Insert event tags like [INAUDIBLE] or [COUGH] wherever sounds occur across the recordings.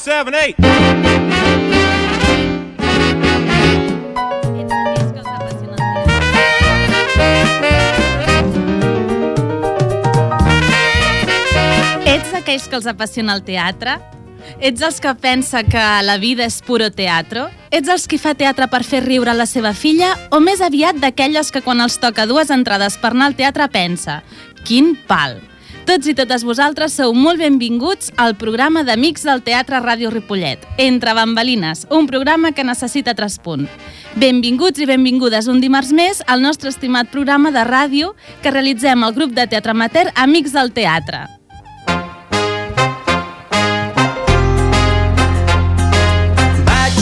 seven, eight. Ets d'aquells que els apassiona el teatre? Ets els que pensa que la vida és puro teatro? Ets els que fa teatre per fer riure la seva filla? O més aviat d'aquelles que quan els toca dues entrades per anar al teatre pensa Quin pal! Tots i totes vosaltres sou molt benvinguts al programa d'Amics del Teatre Ràdio Ripollet, Entre Bambalines, un programa que necessita traspunt. Benvinguts i benvingudes un dimarts més al nostre estimat programa de ràdio que realitzem el grup de teatre amateur Amics del Teatre. Vaig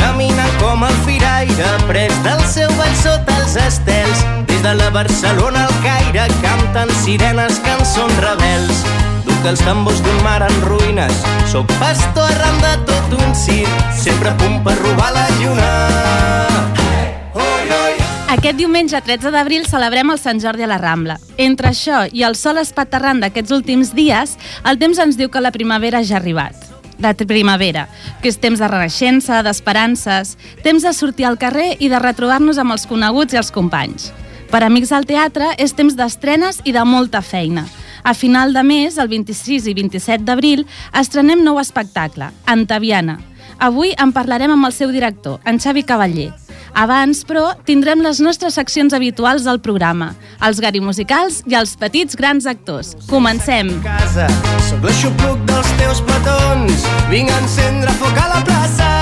caminant com el firaire, pres del seu ball sota els estels. Des de la Barcelona al Caire canten sirenes, cançons rebels. Duc els tambors d'un mar en ruïnes, sóc pastor arran de tot un circ, sempre a punt per robar la lluna. Aquest diumenge 13 d'abril celebrem el Sant Jordi a la Rambla. Entre això i el sol espaterrant d'aquests últims dies, el temps ens diu que la primavera ja ha arribat. La primavera, que és temps de renaixença, d'esperances, temps de sortir al carrer i de retrobar-nos amb els coneguts i els companys. Per Amics del Teatre és temps d'estrenes i de molta feina. A final de mes, el 26 i 27 d'abril, estrenem nou espectacle, Antaviana. Avui en parlarem amb el seu director, en Xavi Cavaller. Abans, però, tindrem les nostres seccions habituals del programa, els gari musicals i els petits grans actors. Comencem! casa, l'aixopluc dels teus petons, vinc a encendre foc a la plaça.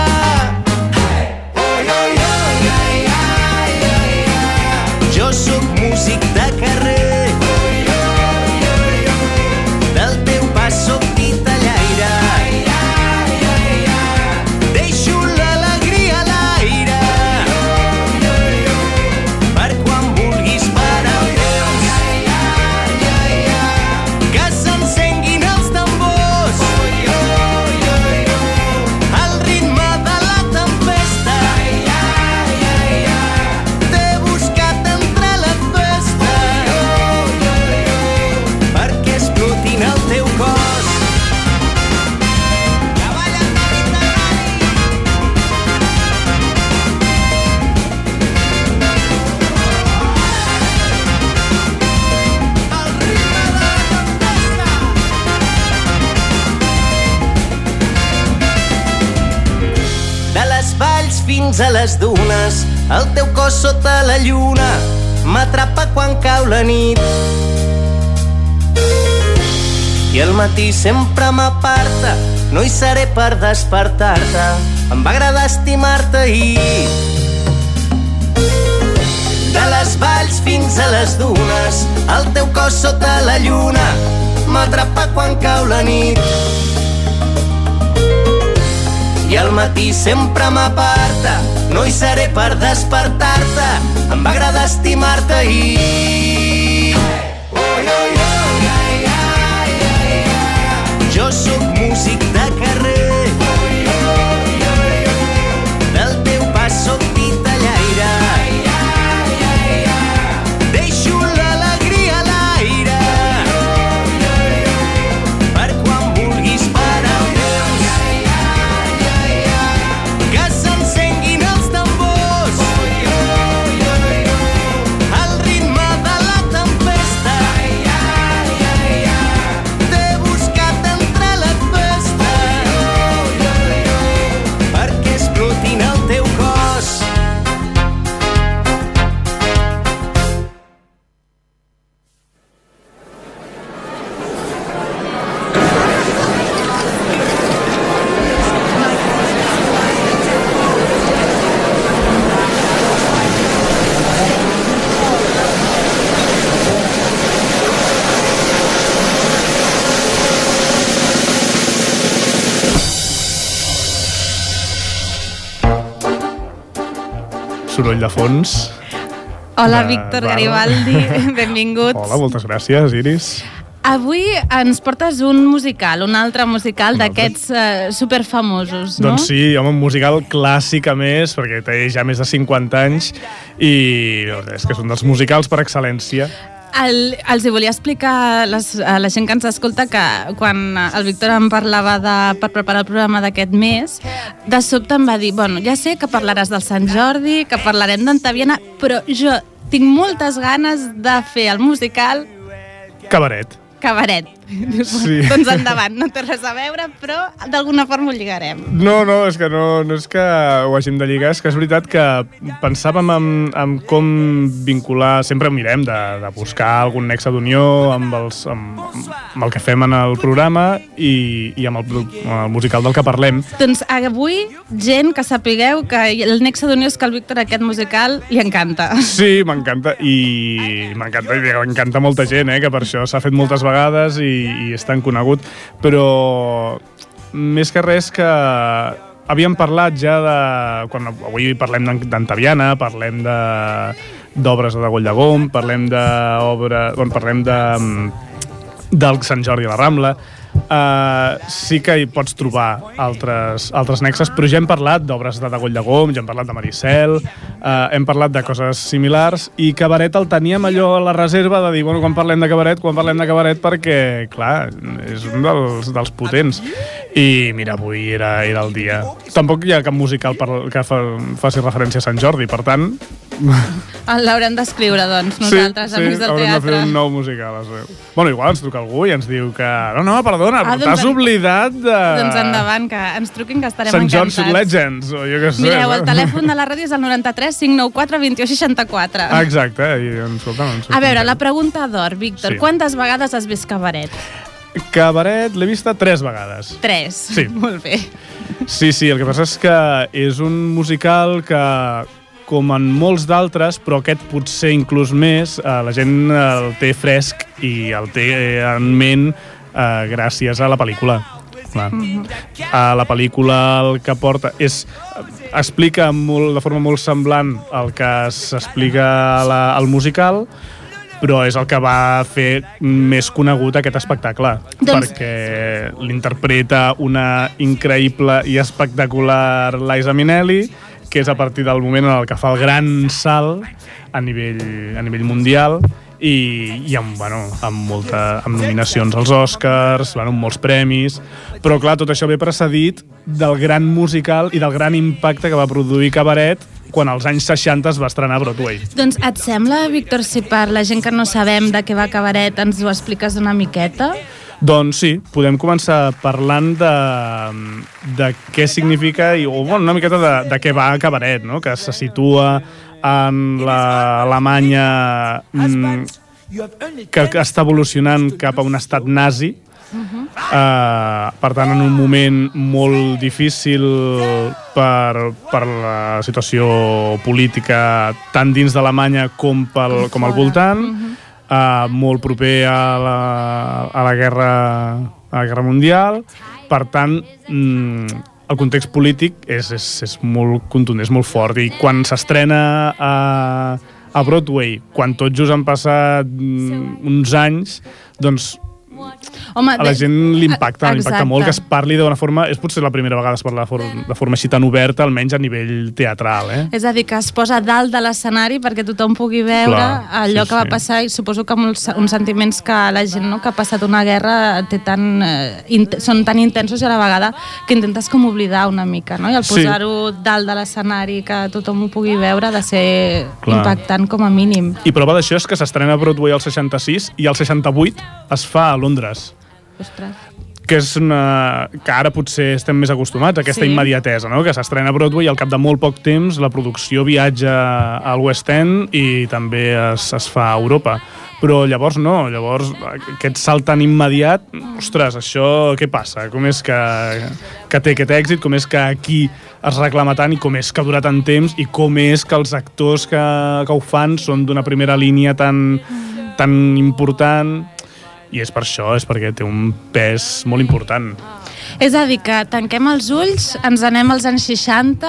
A les dunes, el teu cos sota la lluna m'atrapa quan cau la nit. I al matí sempre m'aparta, no hi seré per despertar-te. Em va agradar estimar-te ahir. De les valls fins a les dunes, el teu cos sota la lluna m'atrapa quan cau la nit. I al matí sempre m'aparta, no hi seré per despertar-te. Em va agradar estimar-te ahir. Oi, oi, oi, Soroll de fons. Hola, De- Víctor val. Garibaldi, [LAUGHS] benvinguts. Hola, moltes gràcies, Iris. Avui ens portes un musical, un altre musical d'aquests eh, superfamosos, no? Doncs sí, home, un musical clàssic a més, perquè té ja més de 50 anys i és que és un dels musicals per excel·lència. El, els hi volia explicar les, a la gent que ens escolta que quan el Víctor em parlava de, per preparar el programa d'aquest mes, de sobte em va dir, bueno, ja sé que parlaràs del Sant Jordi, que parlarem d'Antaviana, però jo tinc moltes ganes de fer el musical Cabaret. Cabaret. Sí. doncs endavant, no té res a veure, però d'alguna forma ho lligarem. No, no, és que no, no és que ho hàgim de lligar, és que és veritat que pensàvem en, en com vincular, sempre mirem de, de buscar algun nexe d'unió amb, els, amb, amb el que fem en el programa i, i amb el, amb el musical del que parlem. Doncs avui, gent que sapigueu que el nexe d'unió és que el Víctor aquest musical li encanta. Sí, m'encanta i m'encanta i m'encanta molta gent, eh, que per això s'ha fet moltes vegades i, i és tan conegut, però més que res que havíem parlat ja de... Quan avui parlem d'An- d'Antaviana, parlem de d'obres de Goll de Gom, parlem d'obra... Bueno, parlem de del Sant Jordi a la Rambla, Uh, sí que hi pots trobar altres, altres nexes, però ja hem parlat d'obres de Degoll de Gom, ja hem parlat de Maricel, uh, hem parlat de coses similars, i Cabaret el teníem allò a la reserva de dir, bueno, quan parlem de Cabaret, quan parlem de Cabaret, perquè, clar, és un dels, dels potents. I mira, avui era, era el dia. Tampoc hi ha cap musical per, que fa, faci referència a Sant Jordi, per tant... [LAUGHS] L'haurem d'escriure, doncs, nosaltres, sí, amics sí, del haurem de fer teatre. un nou musical. Bueno, igual ens truca algú i ens diu que... No, no, perdona, Ah, però doncs t'has oblidat de... Doncs endavant, que ens truquin, que estarem Sant encantats. Suit Legends, o jo què sé. Mireu, el telèfon de la ràdio és el 93 594 2164. Ah, Exacte, i escolta, no A veure, la pregunta d'or, Víctor. Sí. Quantes vegades has vist Cabaret? Cabaret l'he vista tres vegades. Tres. Sí. [LAUGHS] Molt bé. Sí, sí, el que passa és que és un musical que, com en molts d'altres, però aquest potser inclús més, eh, la gent el té fresc i el té en ment eh, gràcies a la pel·lícula. Clar. A la pel·lícula el que porta és explica molt, de forma molt semblant el que s'explica al musical, però és el que va fer més conegut aquest espectacle, Doncs- perquè l'interpreta una increïble i espectacular Liza Minnelli, que és a partir del moment en el que fa el gran salt a nivell, a nivell mundial i, i amb, bueno, amb, molta, amb nominacions als Oscars, bueno, amb molts premis, però clar, tot això ve precedit del gran musical i del gran impacte que va produir Cabaret quan als anys 60 es va estrenar a Broadway. Doncs et sembla, Víctor, si per la gent que no sabem de què va Cabaret ens ho expliques una miqueta? Doncs sí, podem començar parlant de, de què significa, i, o bueno, una miqueta de, de què va Cabaret, no? que se situa en l'Alemanya mm, que, està evolucionant cap a un estat nazi, Uh, per tant, en un moment molt difícil per, per la situació política tant dins d'Alemanya com, pel, com al voltant, uh, molt proper a la, a la guerra a la guerra mundial. Per tant, mm, el context polític és, és, és molt contundent, és molt fort. I quan s'estrena a, a Broadway, quan tot just han passat mm, uns anys, doncs Home, a la gent li impacta, li impacta Exacte. molt que es parli d'una forma... És potser la primera vegada que es parla de forma, de forma així tan oberta, almenys a nivell teatral, eh? És a dir, que es posa dalt de l'escenari perquè tothom pugui veure Clar, allò sí, que va sí. passar i suposo que amb uns, sentiments que la gent no, que ha passat una guerra té tan, eh, són tan intensos i a la vegada que intentes com oblidar una mica, no? I el Sí. posar-ho dalt de l'escenari que tothom ho pugui veure ha de ser Clar. impactant com a mínim. I prova d'això és que s'estrena a Broadway al 66 i al 68 es fa a Londres Ostres. que és una... que ara potser estem més acostumats a aquesta Sí. immediatesa, no? que s'estrena a Broadway i al cap de molt poc temps la producció viatja al West End i també es, es fa a Europa. Però llavors no, llavors aquest salt tan immediat, ostres, això què passa? Com és que, que té aquest èxit? Com és que aquí es reclama tant i com és que dura tant temps i com és que els actors que, que ho fan són d'una primera línia tan, tan important i és per això, és perquè té un pes molt important. És a dir, que tanquem els ulls, ens anem als anys 60,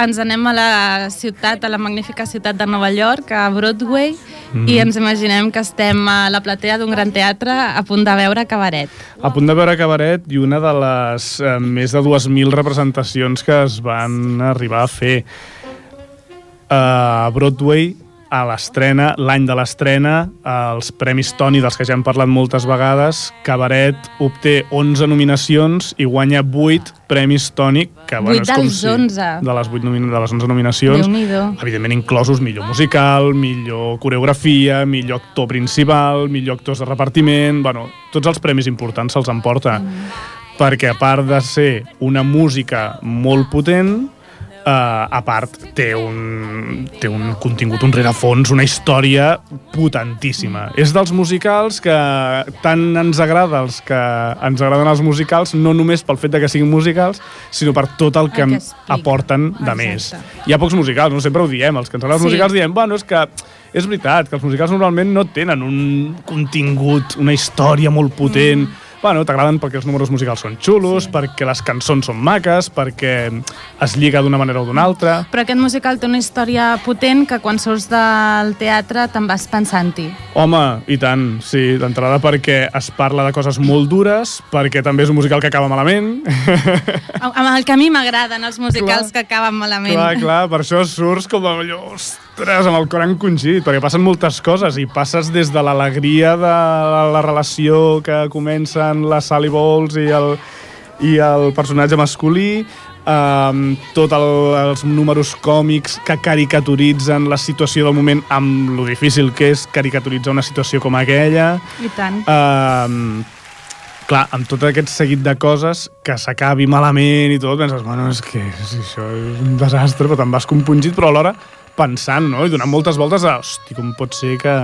ens anem a la ciutat, a la magnífica ciutat de Nova York, a Broadway, Mhm. i ens imaginem que estem a la platea d'un gran teatre a punt de veure Cabaret. A punt de veure Cabaret i una de les eh, més de 2.000 representacions que es van arribar a fer. A Broadway a l'estrena, l'any de l'estrena, els Premis Tony, dels que ja hem parlat moltes vegades, Cabaret obté 11 nominacions i guanya 8 Premis Tony, que bueno, Vuit és com dels si... 11. De les, 8 nomi de les 11 nominacions. Evidentment inclosos millor musical, millor coreografia, millor actor principal, millor actors de repartiment... Bueno, tots els premis importants se'ls emporta. Mm. Perquè a part de ser una música molt potent, Uh, a part, té un, té un contingut, un rerefons, una història potentíssima. És dels musicals que tant ens agrada els que ens agraden els musicals, no només pel fet de que siguin musicals, sinó per tot el que, El que explica. aporten de Exacte. més. Hi ha pocs musicals, no sempre ho diem, els que ens agraden els Sí. musicals diem, bueno, és que és veritat que els musicals normalment no tenen un contingut, una història molt potent, mm bueno, t'agraden perquè els números musicals són xulos, sí. perquè les cançons són maques, perquè es lliga d'una manera o d'una altra. Però aquest musical té una història potent que quan surts del teatre te'n vas pensant-hi. Home, i tant, sí, d'entrada perquè es parla de coses molt dures, perquè també és un musical que acaba malament. Amb el que a mi m'agraden els musicals Clar. que acaben malament. clar, clar, per això surts com allò, ostres, amb el cor encongit, perquè passen moltes coses i passes des de l'alegria de la relació que comencen la Sally Bowles i el, i el personatge masculí, um, tot el, els números còmics que caricaturitzen la situació del moment amb lo difícil que és caricaturitzar una situació com aquella. I tant. Um, clar, amb tot aquest seguit de coses que s'acabi malament i tot, penses, bueno, és que sí, això és un desastre, però te'n vas compungit, però alhora pensant, no? I donant moltes voltes a, hosti, com pot ser que,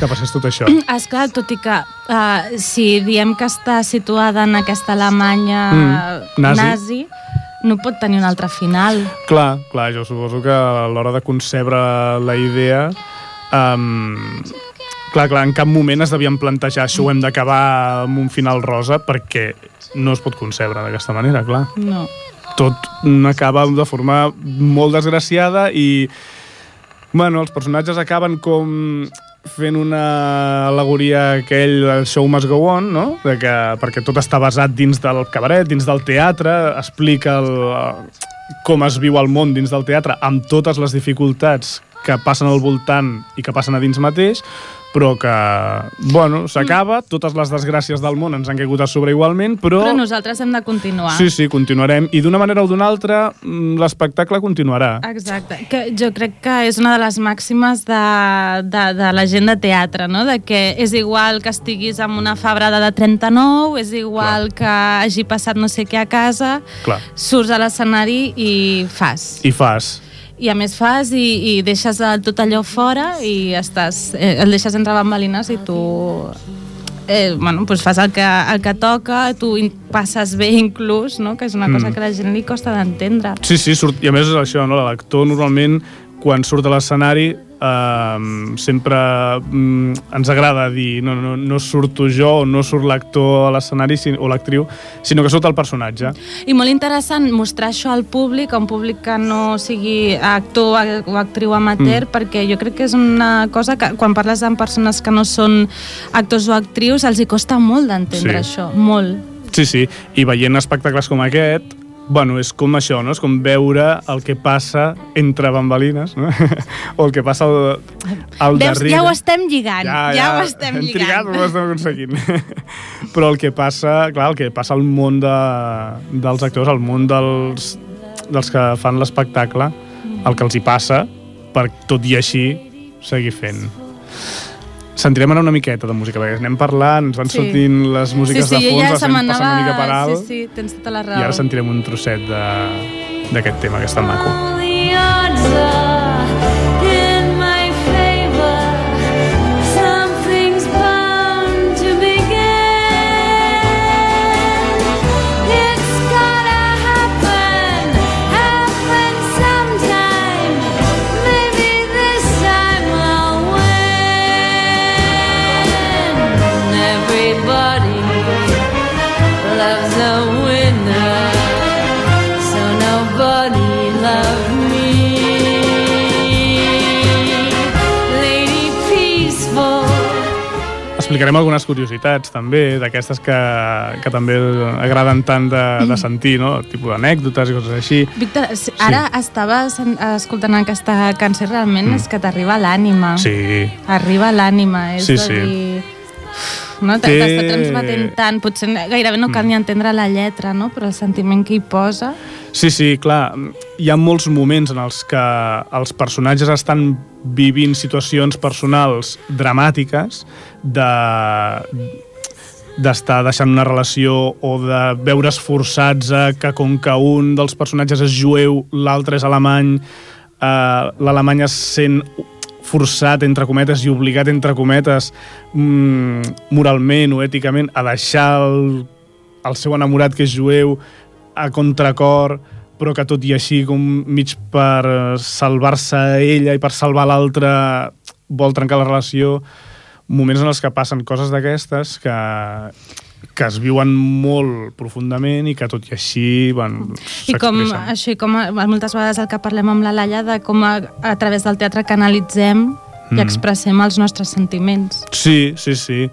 que passés tot això? [CLEARS THROAT] És clar, tot i que uh, si diem que està situada en aquesta Alemanya Mm, nazi. nazi, no pot tenir un altre final. clar, clar, jo suposo que a l'hora de concebre la idea um, clar, clar, en cap moment es devien plantejar això ho hem d'acabar amb un final rosa perquè no es pot concebre d'aquesta manera, clar. No. tot acaba de forma molt desgraciada i bueno, els personatges acaben com fent una alegoria aquell del show must go on, no? De que, perquè tot està basat dins del cabaret, dins del teatre, explica el, com es viu el món dins del teatre amb totes les dificultats que passen al voltant i que passen a dins mateix, però que, bueno, s'acaba, totes les desgràcies del món ens han caigut a sobre igualment, però... Però nosaltres hem de continuar. Sí, sí, continuarem. I d'una manera o d'una altra, mm, l'espectacle continuarà. Exacte, que jo crec que és una de les màximes de, de, de la gent de teatre, no? de que és igual que estiguis amb una febrada de 39, és igual Clar. que hagi passat no sé què a casa, Clar. surts a l'escenari i fas. I fas. I a més fas i, i deixes eh, tot allò fora i estàs, eh, el deixes entre bambalines i tu eh, bueno, pues fas el que, el que toca, tu passes bé inclús, no? que és una cosa Mm. que a la gent li costa d'entendre. Sí, sí, surt, i a més és això, no? l'actor normalment quan surt a l'escenari eh, sempre mm, ens agrada dir no, no, no surto jo o no surt l'actor a l'escenari o l'actriu, sinó que surt el personatge. I molt interessant mostrar això al públic, a un públic que no sigui actor o actriu amateur, mm. perquè jo crec que és una cosa que quan parles amb persones que no són actors o actrius els hi costa molt d'entendre Sí. això, molt. Sí, sí, i veient espectacles com aquest, bueno, és com això, no? És com veure el que passa entre bambalines, no? [LAUGHS] o el que passa al, al Veus, darrere. ja ho estem lligant, ja, ja, ho estem hem lligant. trigat, però ho estem aconseguint. [LAUGHS] però el que passa, clar, el que passa al món de, dels actors, al món dels, dels que fan l'espectacle, el que els hi passa, per tot i així seguir fent. Sentirem ara una miqueta de música, perquè anem parlant, ens van Sí. sortint les músiques sí, sí, de fons, ja les anem passant una mica per alt, Sí, sí, tens tota la raó. i ara sentirem un trosset de- d'aquest tema, que és tan maco. The explicarem algunes curiositats també, d'aquestes que, que també agraden tant de, de sentir, no? Tipus d'anècdotes i coses així. Víctor, ara estava sen- escoltant aquesta cançó i realment és que t'arriba l'ànima. Mm. Sí, Arriba l'ànima, és Sí, a sí. dir... No? Té- Mm. T'està transmetent tant, potser gairebé no cal ni entendre la lletra, no? però el sentiment que hi posa... sí, sí, clar. Hi ha molts moments en els que els personatges estan vivint situacions personals dramàtiques de d'estar deixant una relació o de veure's forçats a que com que un dels personatges és jueu, l'altre és alemany, eh, l'alemany es sent forçat, entre cometes, i obligat, entre cometes, mm, moralment o èticament, a deixar el, el seu enamorat, que és jueu, a contracor, però que tot i així, com mig per salvar-se ella i per salvar l'altre, vol trencar la relació. Moments en els que passen coses d'aquestes que, que es viuen molt profundament i que tot i així bueno, I com, això, i com a- moltes vegades el que parlem amb la Laia de com a, a través del teatre canalitzem i Mm. expressem els nostres sentiments. Sí, sí, sí.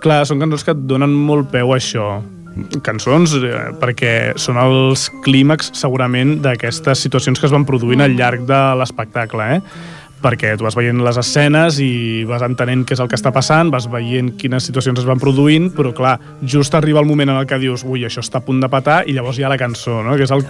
Clar, són cançons que et donen molt peu a això. Cançons eh, perquè són els clímax segurament d'aquestes situacions que es van produint al llarg de l'espectacle, eh? perquè tu vas veient les escenes i vas entenent què és el que està passant, vas veient quines situacions es van produint, però clar, just arriba el moment en el que dius ui, això està a punt de petar, i llavors hi ha la cançó, no? que és el...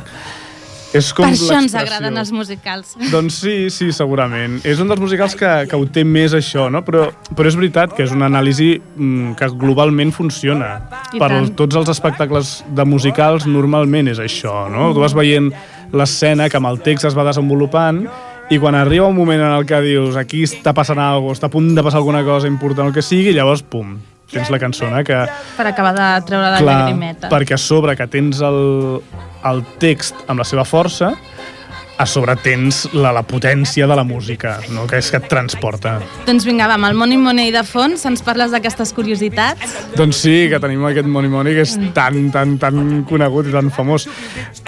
És com per això ens agraden els musicals. Doncs sí, sí, segurament. És un dels musicals que, que ho té més això, no? Però, però és veritat que és una anàlisi mm, que globalment funciona. I per tant. tots els espectacles de musicals normalment és això, no? Tu vas veient l'escena que amb el text es va desenvolupant i quan arriba un moment en el que dius aquí està passant alguna cosa, està a punt de passar alguna cosa important, el que sigui, llavors, pum, tens la cançona que Per acabar de treure la Clar, llagrimeta. perquè a sobre que tens el, el text amb la seva força, a sobre tens la, la potència de la música, no? que és que et transporta. Doncs vinga, va, amb el Money Money de fons ens parles d'aquestes curiositats. Doncs sí, que tenim aquest Money Money que és tan, tan, tan conegut i tan famós.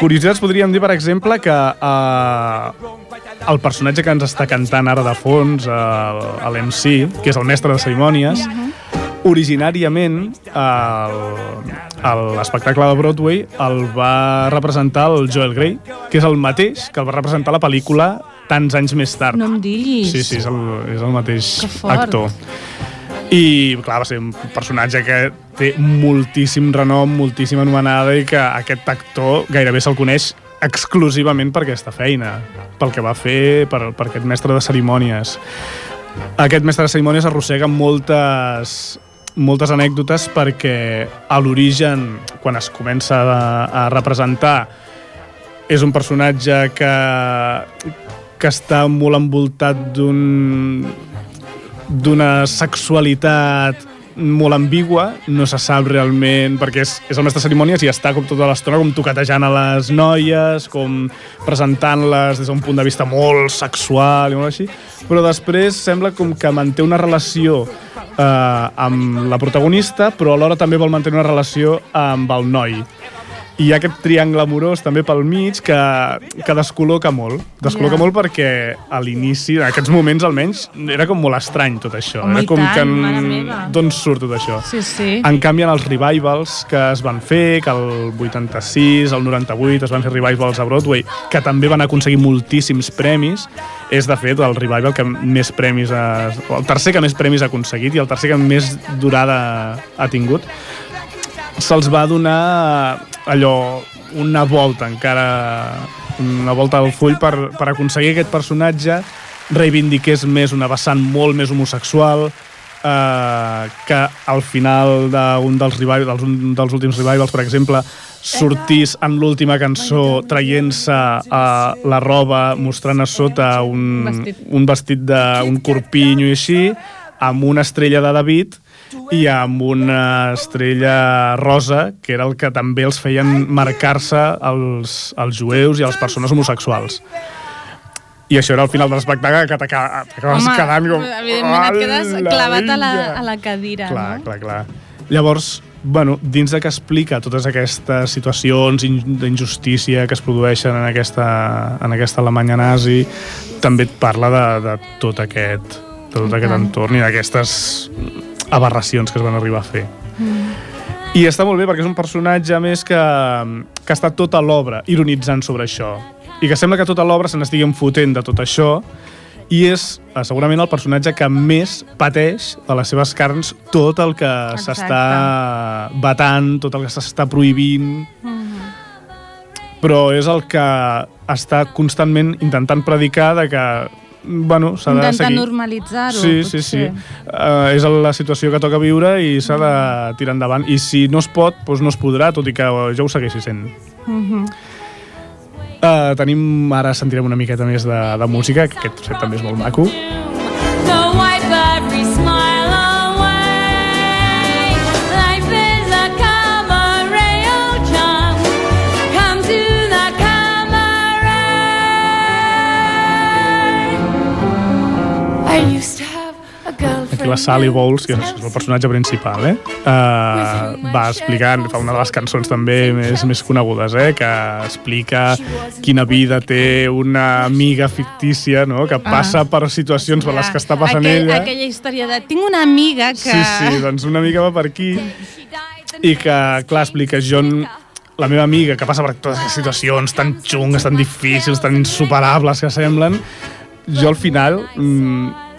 Curiositats podríem dir, per exemple, que eh, el personatge que ens està cantant ara de fons, eh, l'MC, que és el mestre de cerimònies, el- el- l'espectacle de Broadway el va representar el Joel Grey, que és el mateix que el va representar la pel·lícula tants anys més tard. No em diguis. Sí, sí, és el, és el mateix actor. I, clar, va ser un personatge que té moltíssim renom, moltíssima anomenada i que aquest actor gairebé se'l coneix exclusivament per aquesta feina, pel que va fer, per, per aquest mestre de cerimònies. Aquest mestre de cerimònies arrossega moltes, moltes anècdotes perquè a l'origen, quan es comença a, a representar, és un personatge que, que està molt envoltat d'un d'una sexualitat molt ambigua, no se sap realment, perquè és, és el mestre cerimònies i està com tota l'estona com toquetejant a les noies, com presentant-les des d'un punt de vista molt sexual i molt així, però després sembla com que manté una relació eh, amb la protagonista, però alhora també vol mantenir una relació amb el noi. I hi ha aquest triangle amorós també pel mig que, que descol·loca molt. Descol·loca Ja. molt perquè a l'inici, en aquests moments almenys, era com molt estrany tot això. Home, era com tant, que d'on surt tot això. Sí, sí. En canvi, en els revivals que es van fer, que el 86, el 98 es van fer revivals a Broadway, que també van aconseguir moltíssims premis, és de fet el revival que més premis ha, el tercer que més premis ha aconseguit i el tercer que més durada ha tingut se'ls va donar allò una volta encara una volta al full per, per aconseguir aquest personatge reivindiqués més una vessant molt més homosexual eh, que al final d'un dels, revivals, un dels últims revivals, per exemple, sortís en l'última cançó traient-se eh, la roba, mostrant a sota un, un vestit. d'un corpinyo i així, amb una estrella de David i amb una estrella rosa, que era el que també els feien marcar-se als, als jueus i les persones homosexuals. I això era el final de l'espectacle que t'aca- t'acabaves Home, quedant com... evidentment et quedes "Hola, clavat a la, vinga". a la cadira, Clar, no? clar, clar. Llavors, bueno, dins de que explica totes aquestes situacions in- d'injustícia que es produeixen en aquesta, en aquesta Alemanya nazi, també et parla de, de tot aquest de tot aquest entorn i d'aquestes aberracions que es van arribar a fer. I està molt bé perquè és un personatge més que, que està tota l'obra ironitzant sobre això. I que sembla que tota l'obra se n'estigui enfotent de tot això i és eh, segurament el personatge que més pateix a les seves carns tot el que s'està vetant, tot el que s'està prohibint. Però és el que està constantment intentant predicar de que bueno, s'ha de Intentar seguir. normalitzar-ho, Sí, sí, sí. potser. Uh, és la situació que toca viure i s'ha de tirar endavant. I si no es pot, doncs no es podrà, tot i que jo ho segueixi sent. Mhm. Uh, tenim, ara sentirem una miqueta més de, de música, que aquest set també és molt maco. La Sally Bowles, que és el personatge principal, eh? Uh, va explicant, fa una de les cançons també més, més conegudes, eh? Que explica quina vida té una amiga fictícia, no? Que passa per situacions per les que està passant Aquell, ella. Aquella història de... Tinc una amiga que... Sí, sí, doncs una mica va per aquí i que, clar, explica jo la meva amiga que passa per totes les situacions tan xungues, tan difícils, tan insuperables que semblen, jo al final mm,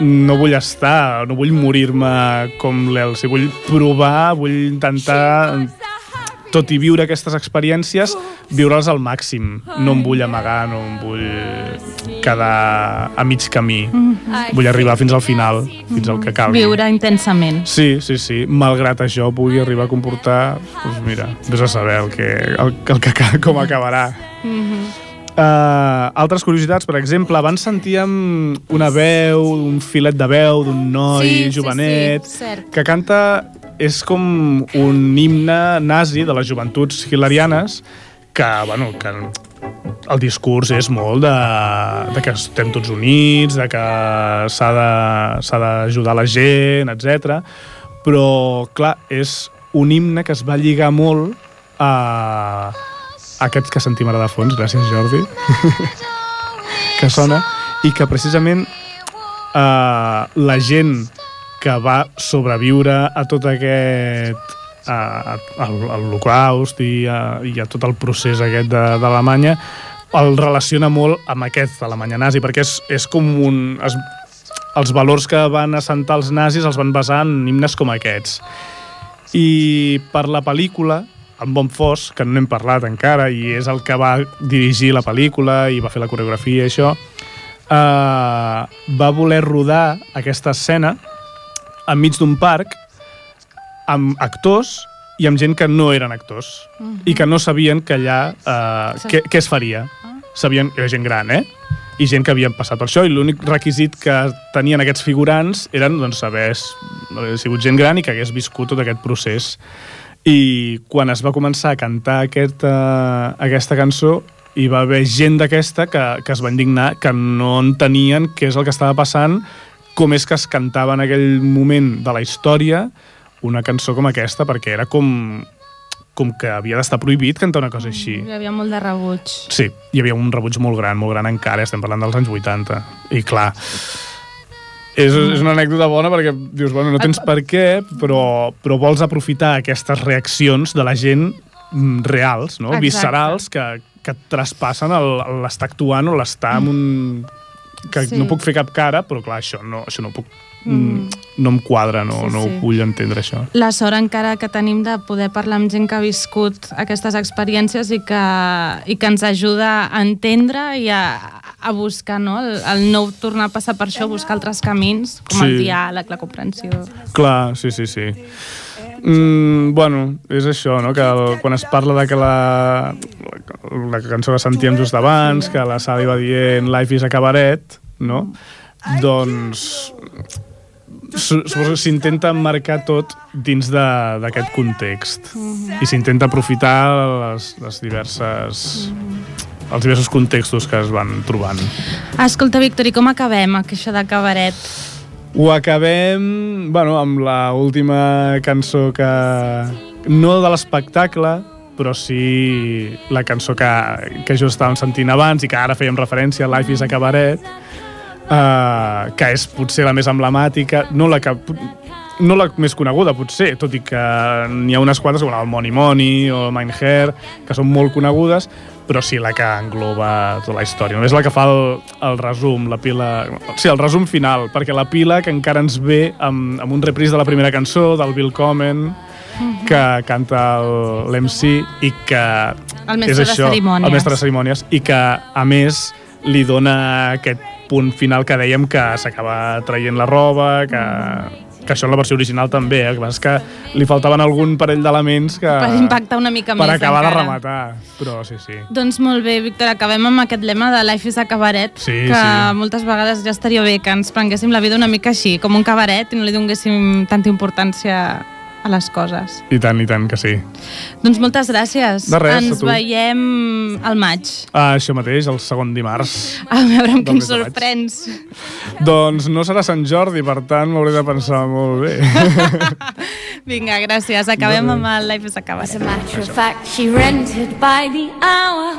no vull estar, no vull morir-me com l'Elsi, vull provar, vull intentar tot i viure aquestes experiències, viure-les al màxim. No em vull amagar, no em vull quedar a mig camí. Vull arribar fins al final, fins al que calgui. Viure intensament. Sí, sí, sí. Malgrat això pugui arribar a comportar, doncs mira, vés a saber el que, el, el que, com acabarà. Uh, altres curiositats, per exemple, abans sentíem una veu, un filet de veu d'un noi Sí, sí, jovenet sí, cert. que canta és com un himne nazi de les joventuts hilarianes que, bueno, que el discurs és molt de, de que estem tots units, de que s'ha d'ajudar la gent, etc. Però, clar, és un himne que es va lligar molt a aquests que sentim ara de fons, gràcies Jordi, [LAUGHS] que sona, i que precisament eh, la gent que va sobreviure a tot aquest a, a, a i, a, i a tot el procés aquest d'Alemanya el relaciona molt amb aquest d'Alemanya nazi, perquè és, és com un... Es, els valors que van assentar els nazis els van basar en himnes com aquests. I per la pel·lícula, en Bon Fos, que no n'hem parlat encara, i és el que va dirigir la pel·lícula i va fer la coreografia i això, eh, va voler rodar aquesta escena enmig d'un parc amb actors i amb gent que no eren actors i que no sabien que allà eh, què, què es faria. Sabien, era gent gran, eh? I gent que havien passat per això i l'únic requisit que tenien aquests figurants eren doncs, haver sigut gent gran i que hagués viscut tot aquest procés. I quan es va començar a cantar aquest, uh, aquesta cançó hi va haver gent d'aquesta que, que es va indignar, que no entenien què és el que estava passant, com és que es cantava en aquell moment de la història una cançó com aquesta, perquè era com, com que havia d'estar prohibit cantar una cosa així. Hi havia molt de rebuig. Sí, hi havia un rebuig molt gran, molt gran encara, estem parlant dels anys 80. I clar, és, és una anècdota bona perquè dius, bueno, no tens per què, però, però vols aprofitar aquestes reaccions de la gent mm, reals, no? Exacte. viscerals, que, que et traspassen l'estar actuant o l'estar en un... que Sí. no puc fer cap cara, però clar, això no, això no puc... Mm. No em quadra, no, Sí, no sí. ho vull entendre, això. La sort encara que tenim de poder parlar amb gent que ha viscut aquestes experiències i que, i que ens ajuda a entendre i a, a buscar, no? El, el no tornar a passar per això, buscar altres camins, com el Sí. diàleg, la comprensió. Clar, sí, sí, sí. Mm, bueno, és això, no? que el, quan es parla de que la, la, la cançó que sentíem just abans, que la Sally va dient Life is a cabaret, no? doncs su- suposo que s'intenta marcar tot dins de- d'aquest context i s'intenta aprofitar les, les diverses els diversos contextos que es van trobant. Escolta, Víctor, i com acabem això de cabaret? Ho acabem, bueno, amb la última cançó que... No de l'espectacle, però sí la cançó que, que jo estàvem sentint abans i que ara fèiem referència, Life is a Cabaret, uh, que és potser la més emblemàtica, no la que... no la més coneguda, potser, tot i que n'hi ha unes quantes, com el Money Money o Mein Hair, que són molt conegudes, però sí la que engloba tota la història. Només la que fa el, el resum, la pila... Sí, el resum final, perquè la pila que encara ens ve amb, amb un repris de la primera cançó, del Bill Comen, que canta el- l'MC i que El mestre és de això, cerimònies. el mestre de cerimònies i que a més li dona aquest punt final que dèiem que s'acaba traient la roba que, que això en la versió original també eh? que que li faltaven algun parell d'elements que Per impactar una mica per més acabar de encara. rematar però sí, sí Doncs molt bé, Víctor, acabem amb aquest lema de Life is a cabaret, Sí, que sí. moltes vegades ja estaria bé que ens prenguéssim la vida una mica així, com un cabaret, i no li donéssim tanta importància a les coses. i tant, i tant que sí Doncs moltes gràcies. De res, a Ens tu. veiem al maig. ah, això mateix, el segon dimarts A veure amb què ens maig. sorprens. doncs no serà Sant Jordi, per tant m'hauré de pensar molt bé [LAUGHS] Vinga, gràcies. Acabem amb el Life is a As a matter of fact, she rented by the hour.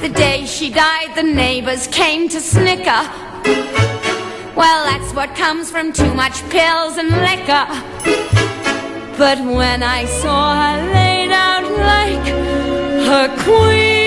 The day she died, the neighbors came to snicker. Well, that's what comes from too much pills and liquor. But when I saw her laid out like a queen,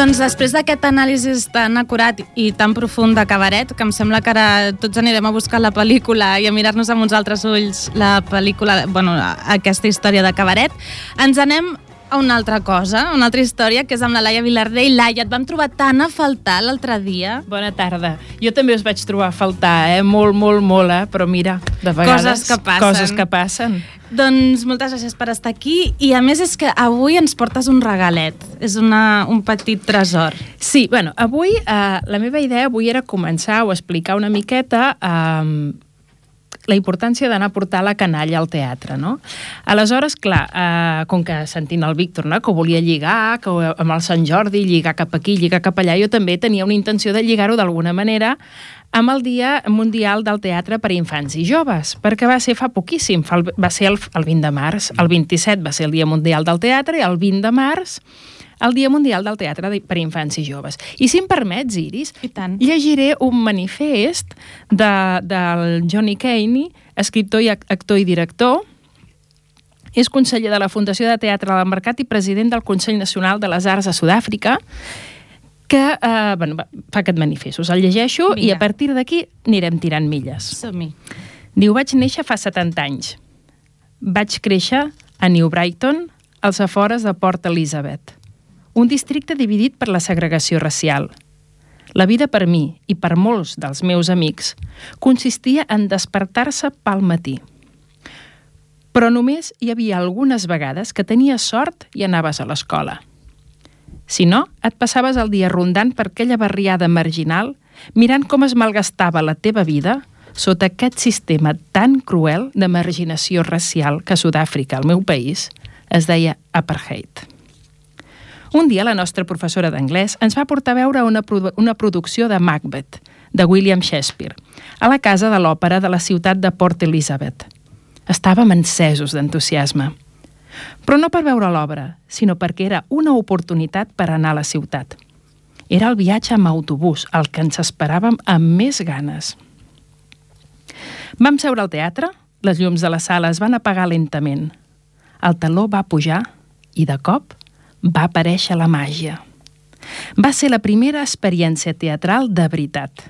Doncs després d'aquest anàlisi tan acurat i tan profund de cabaret, que em sembla que ara tots anirem a buscar la pel·lícula i a mirar-nos amb uns altres ulls la pel·lícula, bueno, aquesta història de cabaret, ens anem a una altra cosa, una altra història, que és amb la Laia Vilardell. Laia, et vam trobar tan a faltar l'altre dia. Bona tarda. Jo també us vaig trobar a faltar, eh? Molt, molt, molt, eh? Però mira, de vegades... Coses que passen. Coses que passen. Doncs moltes gràcies per estar aquí i a més és que avui ens portes un regalet. És una, un petit tresor. Sí, bueno, avui eh, la meva idea avui era començar o explicar una miqueta eh, la importància d'anar a portar la canalla al teatre, no? Aleshores, clar, eh, com que sentint el Víctor, no?, que volia lligar, que amb el Sant Jordi, lligar cap aquí, lligar cap allà, jo també tenia una intenció de lligar-ho d'alguna manera amb el Dia Mundial del Teatre per a Infants i Joves, perquè va ser fa poquíssim, va ser el, el 20 de març, el 27 va ser el Dia Mundial del Teatre i el 20 de març el Dia Mundial del Teatre per a Infants i Joves. I si em permets, Iris, I tant. llegiré un manifest de, del Johnny Caney, escriptor i ac- actor i director, és conseller de la Fundació de Teatre del Mercat i president del Consell Nacional de les Arts de Sud-àfrica, que eh, bueno, fa aquest manifest. Us el llegeixo i Vinga. a partir d'aquí anirem tirant milles. Som-hi. Diu, vaig néixer fa 70 anys. Vaig créixer a New Brighton, als afores de Port Elizabeth, un districte dividit per la segregació racial. La vida per mi i per molts dels meus amics consistia en despertar-se pel matí. Però només hi havia algunes vegades que tenies sort i anaves a l'escola. Si no, et passaves el dia rondant per aquella barriada marginal, mirant com es malgastava la teva vida sota aquest sistema tan cruel de marginació racial que a Sud-àfrica, el meu país, es deia apartheid. Un dia la nostra professora d'anglès ens va portar a veure una, produ una producció de Macbeth, de William Shakespeare, a la casa de l'òpera de la ciutat de Port Elizabeth. Estàvem encesos d'entusiasme. Però no per veure l'obra, sinó perquè era una oportunitat per anar a la ciutat. Era el viatge amb autobús, el que ens esperàvem amb més ganes. Vam seure al teatre, les llums de la sala es van apagar lentament. El taló va pujar i, de cop, va aparèixer la màgia. Va ser la primera experiència teatral de veritat.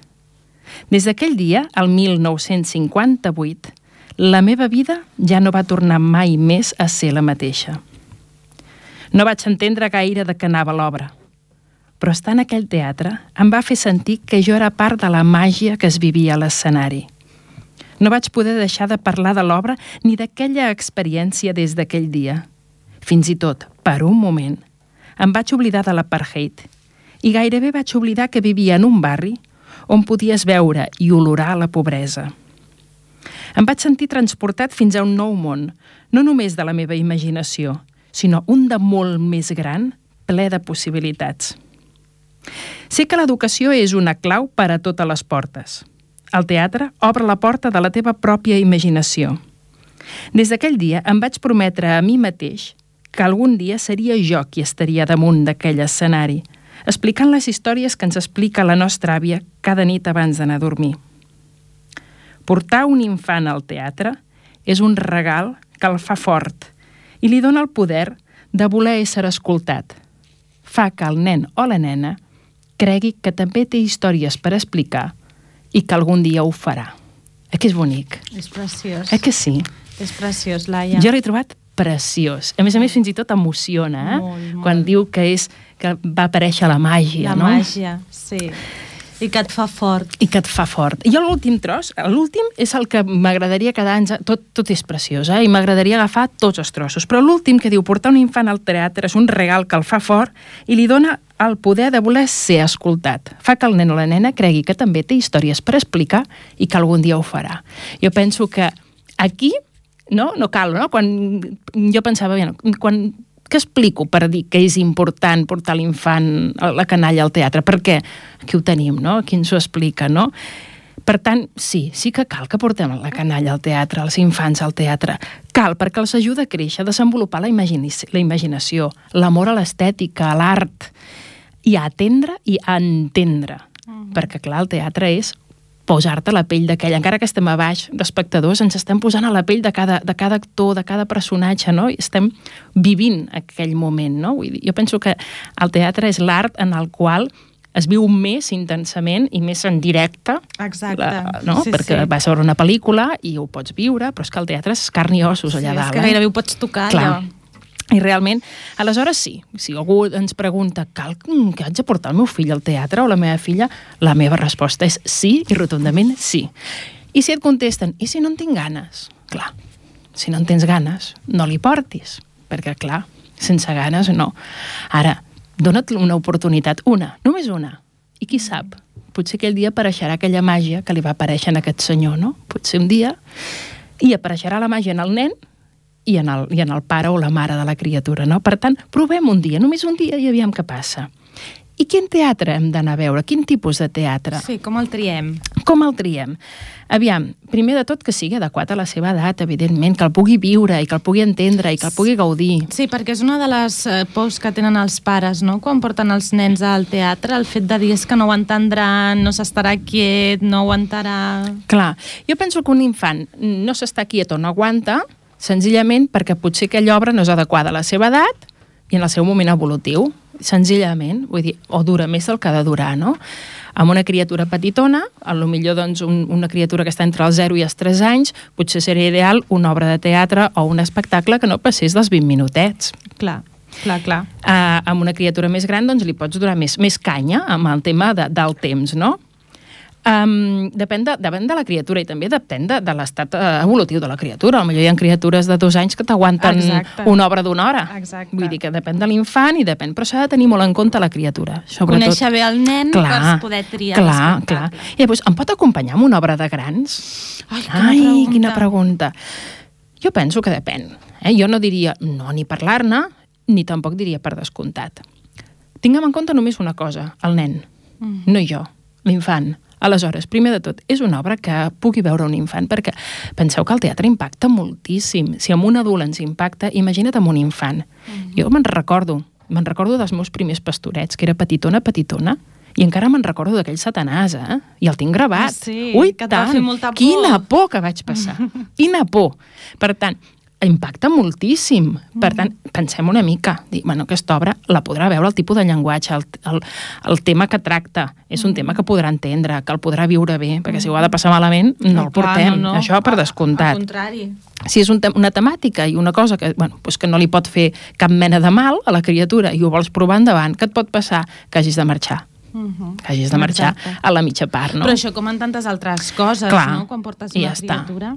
Des d'aquell dia, el 1958, la meva vida ja no va tornar mai més a ser la mateixa. No vaig entendre gaire de què anava l'obra, però estar en aquell teatre em va fer sentir que jo era part de la màgia que es vivia a l'escenari. No vaig poder deixar de parlar de l'obra ni d'aquella experiència des d'aquell dia. Fins i tot, per un moment, em vaig oblidar de l'apartheid i gairebé vaig oblidar que vivia en un barri on podies veure i olorar la pobresa. Em vaig sentir transportat fins a un nou món, no només de la meva imaginació, sinó un de molt més gran, ple de possibilitats. Sé que l'educació és una clau per a totes les portes. El teatre obre la porta de la teva pròpia imaginació. Des d'aquell dia em vaig prometre a mi mateix que algun dia seria jo qui estaria damunt d'aquell escenari, explicant les històries que ens explica la nostra àvia cada nit abans d'anar a dormir. Portar un infant al teatre és un regal que el fa fort i li dona el poder de voler ésser escoltat. Fa que el nen o la nena cregui que també té històries per explicar i que algun dia ho farà. Eh que és bonic? És preciós. Eh que sí? És preciós, Laia. Jo l'he trobat preciós. A més a més, fins i tot emociona, eh? Molt, molt. Quan diu que és que va aparèixer la màgia, La no? màgia, sí. I que et fa fort. I que et fa fort. Jo l'últim tros, l'últim és el que m'agradaria quedar... Ens... Tot, tot és preciós, eh? I m'agradaria agafar tots els trossos. Però l'últim que diu portar un infant al teatre és un regal que el fa fort i li dona el poder de voler ser escoltat. Fa que el nen o la nena cregui que també té històries per explicar i que algun dia ho farà. Jo penso que aquí no, no cal, no? Quan jo pensava, bueno, quan què explico per dir que és important portar l'infant, la canalla al teatre? Perquè aquí ho tenim, no? Qui ens ho explica, no? Per tant, sí, sí que cal que portem la canalla al teatre, els infants al teatre. Cal, perquè els ajuda a créixer, a desenvolupar la, imagini la imaginació, l'amor a l'estètica, a l'art, i a atendre i a entendre. Perquè, clar, el teatre és posar-te a la pell d'aquell, encara que estem a baix d'espectadors, ens estem posant a la pell de cada, de cada actor, de cada personatge, no? I estem vivint aquell moment, no? Vull dir, jo penso que el teatre és l'art en el qual es viu més intensament i més en directe, Exacte. la, no? Sí, perquè sí. vas a veure una pel·lícula i ho pots viure, però és que el teatre és carn i ossos allà sí, dalt. És que eh? gairebé ho pots tocar, Clar. allò. I realment, aleshores sí, si algú ens pregunta cal que haig de portar el meu fill al teatre o la meva filla, la meva resposta és sí i rotundament sí. I si et contesten, i si no en tinc ganes? Clar, si no en tens ganes, no li portis, perquè clar, sense ganes no. Ara, dona't una oportunitat, una, només una, i qui sap, potser aquell dia apareixerà aquella màgia que li va aparèixer a aquest senyor, no? Potser un dia, i apareixerà la màgia en el nen i en, el, i en el pare o la mare de la criatura, no? Per tant, provem un dia, només un dia, i aviam què passa. I quin teatre hem d'anar a veure? Quin tipus de teatre? Sí, com el triem? Com el triem? Aviam, primer de tot que sigui adequat a la seva edat, evidentment, que el pugui viure i que el pugui entendre i que el pugui gaudir. Sí, perquè és una de les eh, pors que tenen els pares, no?, quan porten els nens al teatre, el fet de dir és que no ho entendran, no s'estarà quiet, no aguantarà... Clar, jo penso que un infant no s'està quiet o no aguanta, senzillament perquè potser aquella obra no és adequada a la seva edat i en el seu moment evolutiu, senzillament, vull dir, o dura més del que ha de durar, no? Amb una criatura petitona, a lo millor doncs, un, una criatura que està entre els 0 i els 3 anys, potser seria ideal una obra de teatre o un espectacle que no passés dels 20 minutets. Clar, clar, clar. Uh, amb una criatura més gran doncs li pots donar més, més canya amb el tema de, del temps, no? Um, depèn, de, depèn de la criatura i també depèn de, de l'estat uh, evolutiu de la criatura. Potser hi ha criatures de dos anys que t'aguanten una obra d'una hora. Exacte. Vull dir que depèn de l'infant i depèn, però s'ha de tenir molt en compte la criatura. Sobretot. Conèixer bé el nen per poder triar Clar, clar. I llavors, em pot acompanyar amb una obra de grans? Ai, quina Ai, pregunta. quina pregunta. Jo penso que depèn. Eh? Jo no diria no ni parlar-ne, ni tampoc diria per descomptat. Tinguem en compte només una cosa, el nen, mm. no jo, l'infant. Aleshores, primer de tot, és una obra que pugui veure un infant, perquè penseu que el teatre impacta moltíssim. Si amb un adult ens impacta, imagina't amb un infant. Mm. Jo me'n recordo, me'n recordo dels meus primers pastorets, que era petitona, petitona, i encara me'n recordo d'aquell satanàs, eh? I el tinc gravat. Ah, sí? Ui, Que tant! fer molta por. Quina por que vaig passar. [LAUGHS] Quina por. Per tant, impacta moltíssim. Per tant, pensem una mica. Dir, bueno, aquesta obra la podrà veure el tipus de llenguatge, el, el, el tema que tracta. És un tema que podrà entendre, que el podrà viure bé, perquè si ho ha de passar malament, no el portem. no, no. Això per descomptat. Al contrari. Si és un te una temàtica i una cosa que, bueno, pues que no li pot fer cap mena de mal a la criatura i ho vols provar endavant, què et pot passar? Que hagis de marxar. Uh Que hagis de marxar Exacte. a la mitja part, no? Però això com en tantes altres coses, Clar, no?, quan portes una ja està. criatura.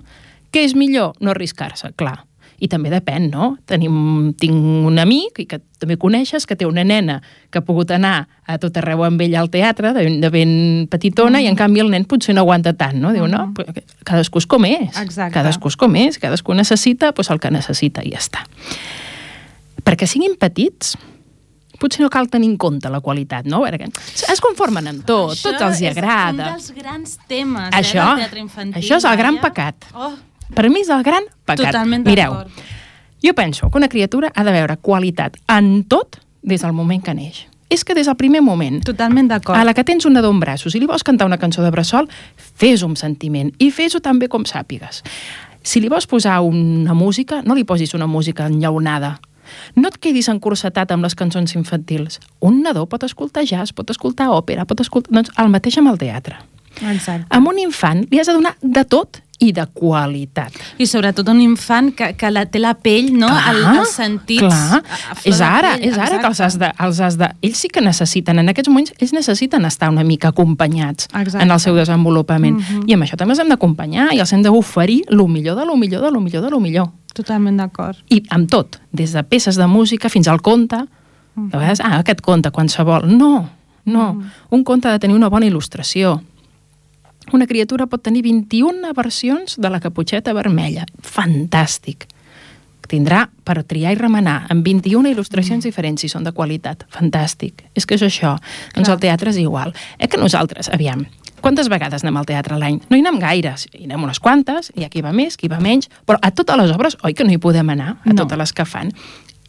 Què és millor? No arriscar-se, clar. I també depèn, no? Tenim, tinc un amic, i que també coneixes, que té una nena que ha pogut anar a tot arreu amb ella al teatre, de, de ben petitona, Mm. i en canvi el nen potser no aguanta tant, no? Diu, no, però cadascú és com és. Exacte. Cadascú és com és, cadascú necessita doncs, el que necessita i ja està. Perquè siguin petits, potser no cal tenir en compte la qualitat, no? Perquè es conformen amb tot, Això tots els hi és agrada. un dels grans temes Això, eh, del teatre infantil. això és el gran pecat. Oh, Per mi és el gran pecat. Totalment Mireu, jo penso que una criatura ha de veure qualitat en tot des del moment que neix. És que des del primer moment, Totalment d'acord. a la que tens un nadó en braços i li vols cantar una cançó de bressol, fes-ho amb sentiment i fes-ho tan bé com sàpigues. Si li vols posar una música, no li posis una música enllaunada. No et quedis encursetat amb les cançons infantils. Un nadó pot escoltar jazz, pot escoltar òpera, pot escoltar... Doncs el mateix amb el teatre. Exacte. Amb un infant li has de donar de tot i de qualitat. I sobretot un infant que, que la, té la pell, no? el, els sentits... clar. És ara, pell, és ara que els has, exacte. de, els has de... Ells sí que necessiten, en aquests moments, ells necessiten estar una mica acompanyats Exacte. en el seu desenvolupament. I amb això també els hem d'acompanyar i els hem d'oferir el millor de lo millor de lo millor de lo millor. Totalment d'acord. I amb tot, des de peces de música fins al conte. De vegades, ah, aquest conte, qualsevol. No, no. Un conte ha de tenir una bona il·lustració. Una criatura pot tenir 21 versions de la caputxeta vermella. Fantàstic. Tindrà per triar i remenar amb 21 il·lustracions diferents si són de qualitat. Fantàstic. És que és això. Doncs el teatre és igual. Eh que nosaltres, aviam, quantes vegades anem al teatre l'any? No hi anem gaires, hi anem unes quantes, hi ha qui va més, qui va menys, però a totes les obres, oi que no hi podem anar, a No. totes les que fan.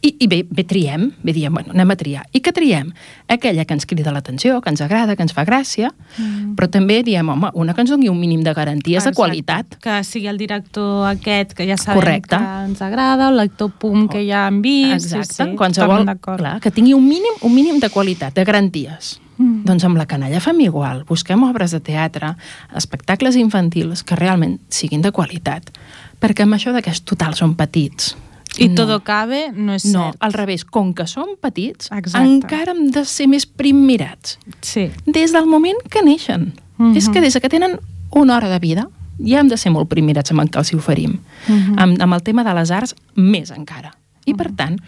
I, i bé, bé triem, bé diem, bueno, anem a triar. I què triem? Aquella que ens crida l'atenció, que ens agrada, que ens fa gràcia, mm. però també diem, home, una que ens doni un mínim de garanties de Exacte. qualitat. Que sigui el director aquest, que ja sabem Correcte. que ens agrada, el lector pum que ja hem vist... Exacte, sí, sí, qualsevol, clar, que tingui un mínim, un mínim de qualitat, de garanties. Mm. Doncs amb la canalla fem igual. Busquem obres de teatre, espectacles infantils que realment siguin de qualitat. Perquè amb això de que és total són petits. I no. todo cabe no és No, cert. al revés, com que som petits, Exacte. encara hem de ser més primmirats. Sí. Des del moment que neixen. Mhm. És que des que tenen una hora de vida ja hem de ser molt primmirats amb el que els oferim. Mhm. amb, amb el tema de les arts, més encara. I per tant,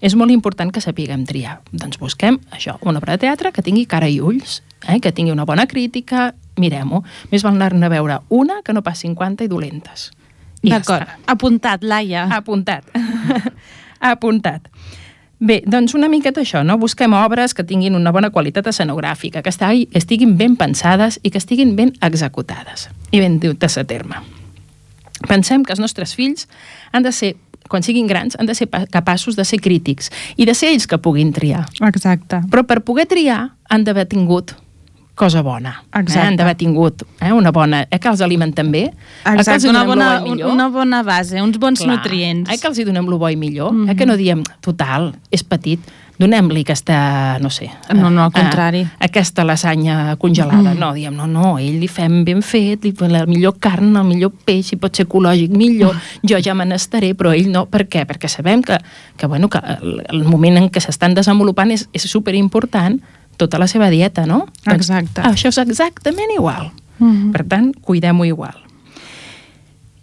és molt important que sapiguem triar. Doncs busquem això, una obra de teatre que tingui cara i ulls, eh? que tingui una bona crítica, mirem-ho. Més val anar-ne a veure una que no pas 50 i dolentes. Ja D'acord. està. Apuntat, Laia. Apuntat. [LAUGHS] Apuntat. Bé, doncs una miqueta això, no? Busquem obres que tinguin una bona qualitat escenogràfica, que estiguin, ben pensades i que estiguin ben executades i ben dutes a terme. Pensem que els nostres fills han de ser, quan siguin grans, han de ser pa- capaços de ser crítics i de ser ells que puguin triar. Exacte. Però per poder triar han d'haver tingut cosa bona. Exacte. Eh? Han d'haver tingut eh? una bona... Eh? Que els alimenten bé. eh? que els Exacte, una lo bona, bo i millor. una bona base, uns bons Clar, nutrients. Eh, que els hi donem el bo i millor, mm -hmm. eh, que no diem, total, és petit, donem-li aquesta, no sé... No, no, al eh, contrari. eh, aquesta lasanya congelada. Mm. No, diem, no, no, ell li fem ben fet, li fem la millor carn, el millor peix, si pot ser ecològic, millor, jo ja me n'estaré, però ell no. Per què? Perquè sabem que, que, bueno, que el, el moment en què s'estan desenvolupant és, és superimportant tota la seva dieta, no? Exacte. Doncs, això és exactament igual. Mm -hmm. Per tant, cuidem-ho igual.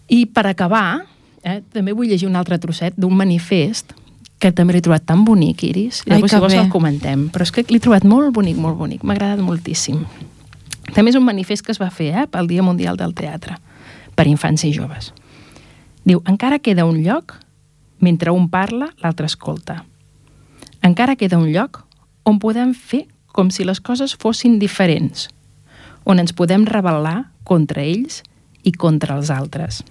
I per acabar, eh, també vull llegir un altre trosset d'un manifest que també l'he trobat tan bonic, Iris. Ai, que si vols, bé. el comentem. Però és que l'he trobat molt bonic, molt bonic. M'ha agradat moltíssim. També és un manifest que es va fer eh, pel Dia Mundial del Teatre, per infants i joves. Diu, encara queda un lloc mentre un parla, l'altre escolta. Encara queda un lloc on podem fer com si les coses fossin diferents, on ens podem rebel·lar contra ells i contra els altres.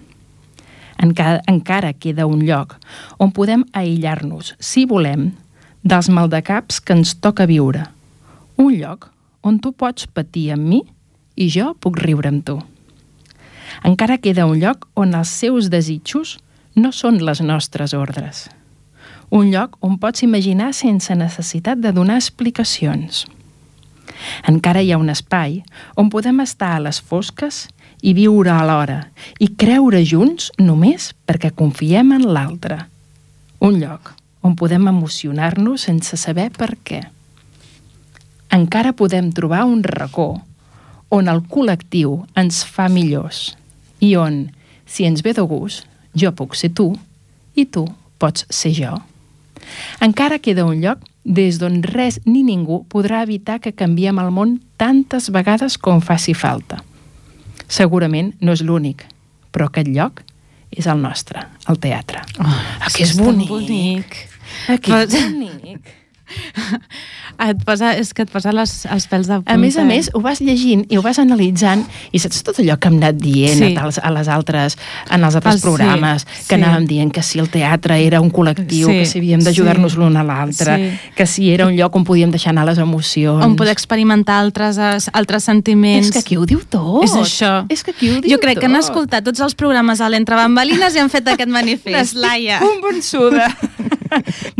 Encara, encara queda un lloc on podem aïllar-nos, si volem, dels maldecaps que ens toca viure. Un lloc on tu pots patir amb mi i jo puc riure amb tu. Encara queda un lloc on els seus desitjos no són les nostres ordres. Un lloc on pots imaginar sense necessitat de donar explicacions. Encara hi ha un espai on podem estar a les fosques i viure alhora i creure junts només perquè confiem en l'altre. Un lloc on podem emocionar-nos sense saber per què. Encara podem trobar un racó on el col·lectiu ens fa millors i on, si ens ve de gust, jo puc ser tu i tu pots ser jo. Encara queda un lloc des d'on res ni ningú podrà evitar que canviem el món tantes vegades com faci falta. Segurament no és l'únic, però aquest lloc és el nostre, el teatre. Oh, ah, que és tan bonic. bonic. Que és bonic. [LAUGHS] Et posa, és que et posa les, els pèls de punta. A més a més, ho vas llegint i ho vas analitzant i saps tot allò que hem anat dient Sí. a, les, a les altres, en els altres Ah, sí, programes, que sí. anàvem dient que si el teatre era un col·lectiu, Sí, que si havíem d'ajudar-nos sí. l'un a l'altre, Sí. que si era un lloc on podíem deixar anar les emocions. on poder experimentar altres, es- altres sentiments. És que aquí ho diu tot. És això. És que aquí ho diu Jo crec que han tot. escoltat tots els programes a l'Entre Bambalines i han fet aquest [LAUGHS] manifest, Laia. convençuda. [LAUGHS]